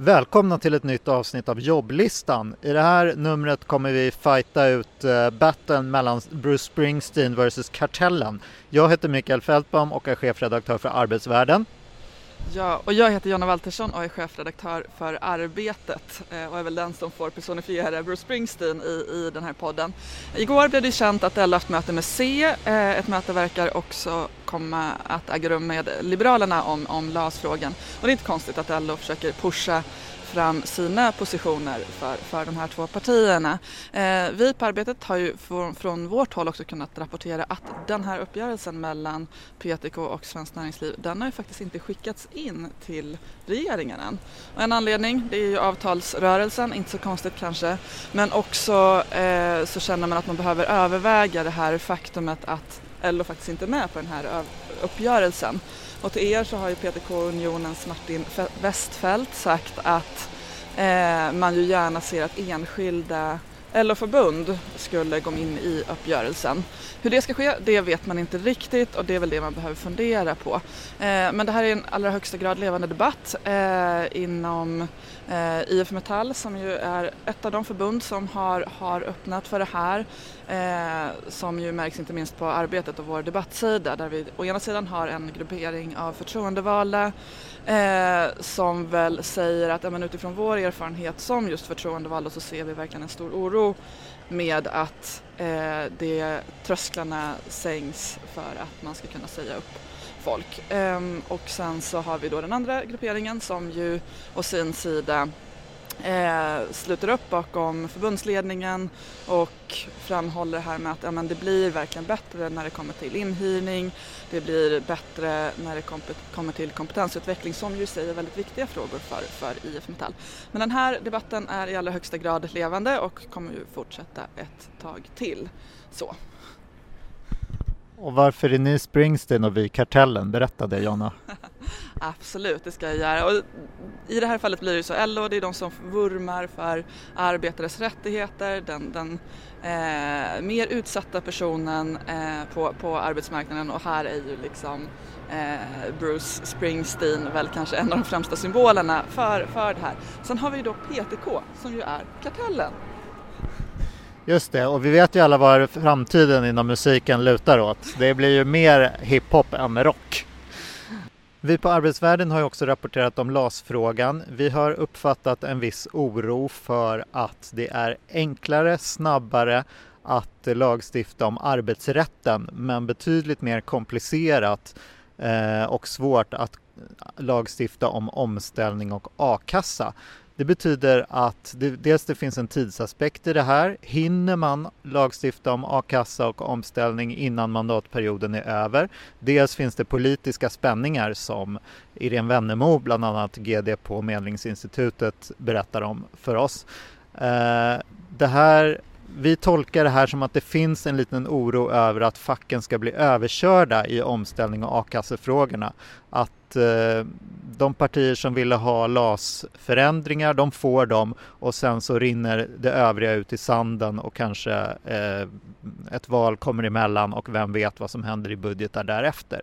Välkomna till ett nytt avsnitt av jobblistan. I det här numret kommer vi fighta ut eh, battlen mellan Bruce Springsteen vs Kartellen. Jag heter Mikael Fältbaum och är chefredaktör för Arbetsvärlden. Ja, och jag heter Jonna Waltersson och är chefredaktör för Arbetet eh, och är väl den som får personifiera Bruce Springsteen i, i den här podden. Igår blev det känt att LO haft möte med C. Eh, ett möte verkar också komma att äga rum med Liberalerna om, om LAS-frågan. Och det är inte konstigt att LO försöker pusha fram sina positioner för, för de här två partierna. Eh, vi på Arbetet har ju från, från vårt håll också kunnat rapportera att den här uppgörelsen mellan PTK och Svenskt Näringsliv den har ju faktiskt inte skickats in till regeringen än. Och en anledning det är ju avtalsrörelsen, inte så konstigt kanske, men också eh, så känner man att man behöver överväga det här faktumet att LO faktiskt inte är med på den här uppgörelsen. Och till er så har ju PTK Unionens Martin Westfält sagt att eh, man ju gärna ser att enskilda LO-förbund skulle gå in i uppgörelsen. Hur det ska ske, det vet man inte riktigt och det är väl det man behöver fundera på. Eh, men det här är en allra högsta grad levande debatt eh, inom eh, IF Metall som ju är ett av de förbund som har, har öppnat för det här. Eh, som ju märks inte minst på arbetet och vår debattsida där vi å ena sidan har en gruppering av förtroendevalda eh, som väl säger att ja, men utifrån vår erfarenhet som just förtroendevalda så ser vi verkligen en stor oro med att eh, det, trösklarna sänks för att man ska kunna säga upp folk. Eh, och sen så har vi då den andra grupperingen som ju å sin sida eh, sluter upp bakom förbundsledningen och framhåller här med att ja, men det blir verkligen bättre när det kommer till inhyrning, det blir bättre när det kommer till kompetensutveckling som ju säger väldigt viktiga frågor för, för IF Metall. Men den här debatten är i allra högsta grad levande och kommer ju fortsätta ett tag till. Så. Och varför är ni Springsteen och vi Kartellen? Berätta det Jonna. Absolut, det ska jag göra. Och I det här fallet blir det så LO, det är de som vurmar för arbetares rättigheter, den, den eh, mer utsatta personen eh, på, på arbetsmarknaden och här är ju liksom eh, Bruce Springsteen väl kanske en av de främsta symbolerna för, för det här. Sen har vi ju då PTK som ju är Kartellen. Just det, och vi vet ju alla vad framtiden inom musiken lutar åt. Det blir ju mer hiphop än rock. Vi på Arbetsvärlden har ju också rapporterat om LAS-frågan. Vi har uppfattat en viss oro för att det är enklare, snabbare att lagstifta om arbetsrätten men betydligt mer komplicerat eh, och svårt att lagstifta om omställning och a-kassa. Det betyder att det, dels det finns en tidsaspekt i det här. Hinner man lagstifta om a-kassa och omställning innan mandatperioden är över? Dels finns det politiska spänningar som Irene Wennemo, bland annat GD på Medlingsinstitutet, berättar om för oss. Eh, det här vi tolkar det här som att det finns en liten oro över att facken ska bli överkörda i omställning och a-kassefrågorna. Att Eh, de partier som ville ha LAS-förändringar, de får dem och sen så rinner det övriga ut i sanden och kanske eh, ett val kommer emellan och vem vet vad som händer i budgetar därefter.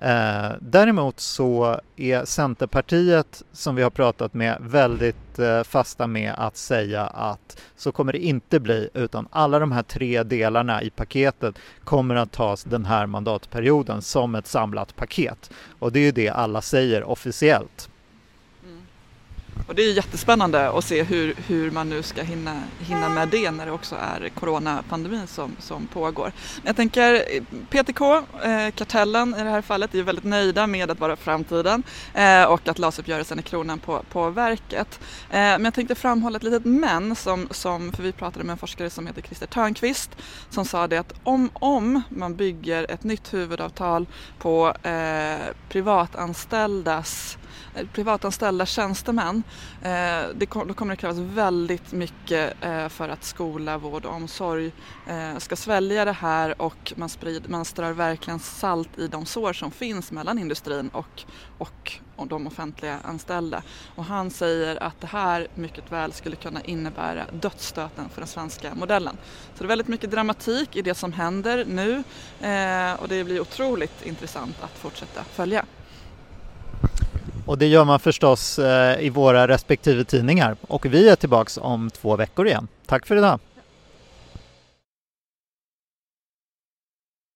Eh, däremot så är Centerpartiet, som vi har pratat med, väldigt eh, fasta med att säga att så kommer det inte bli, utan alla de här tre delarna i paketet kommer att tas den här mandatperioden som ett samlat paket. Och det är ju det alla säger officiellt. Och det är jättespännande att se hur, hur man nu ska hinna, hinna med det när det också är coronapandemin som, som pågår. Jag tänker eh, PTK, eh, kartellen i det här fallet, är väldigt nöjda med att vara framtiden eh, och att LAS-uppgörelsen är kronan på, på verket. Eh, men jag tänkte framhålla ett litet men, som, som, för vi pratade med en forskare som heter Christer Törnqvist som sa det att om, om man bygger ett nytt huvudavtal på eh, privatanställdas eh, privatanställda tjänstemän, eh, det, då kommer det krävas väldigt mycket eh, för att skola, vård och omsorg eh, ska svälja det här och man, sprid, man strör verkligen salt i de sår som finns mellan industrin och, och, och de offentliga anställda. Och han säger att det här mycket väl skulle kunna innebära dödsstöten för den svenska modellen. Så det är väldigt mycket dramatik i det som händer nu eh, och det blir otroligt intressant att fortsätta följa. Och det gör man förstås eh, i våra respektive tidningar. Och vi är tillbaks om två veckor igen. Tack för idag!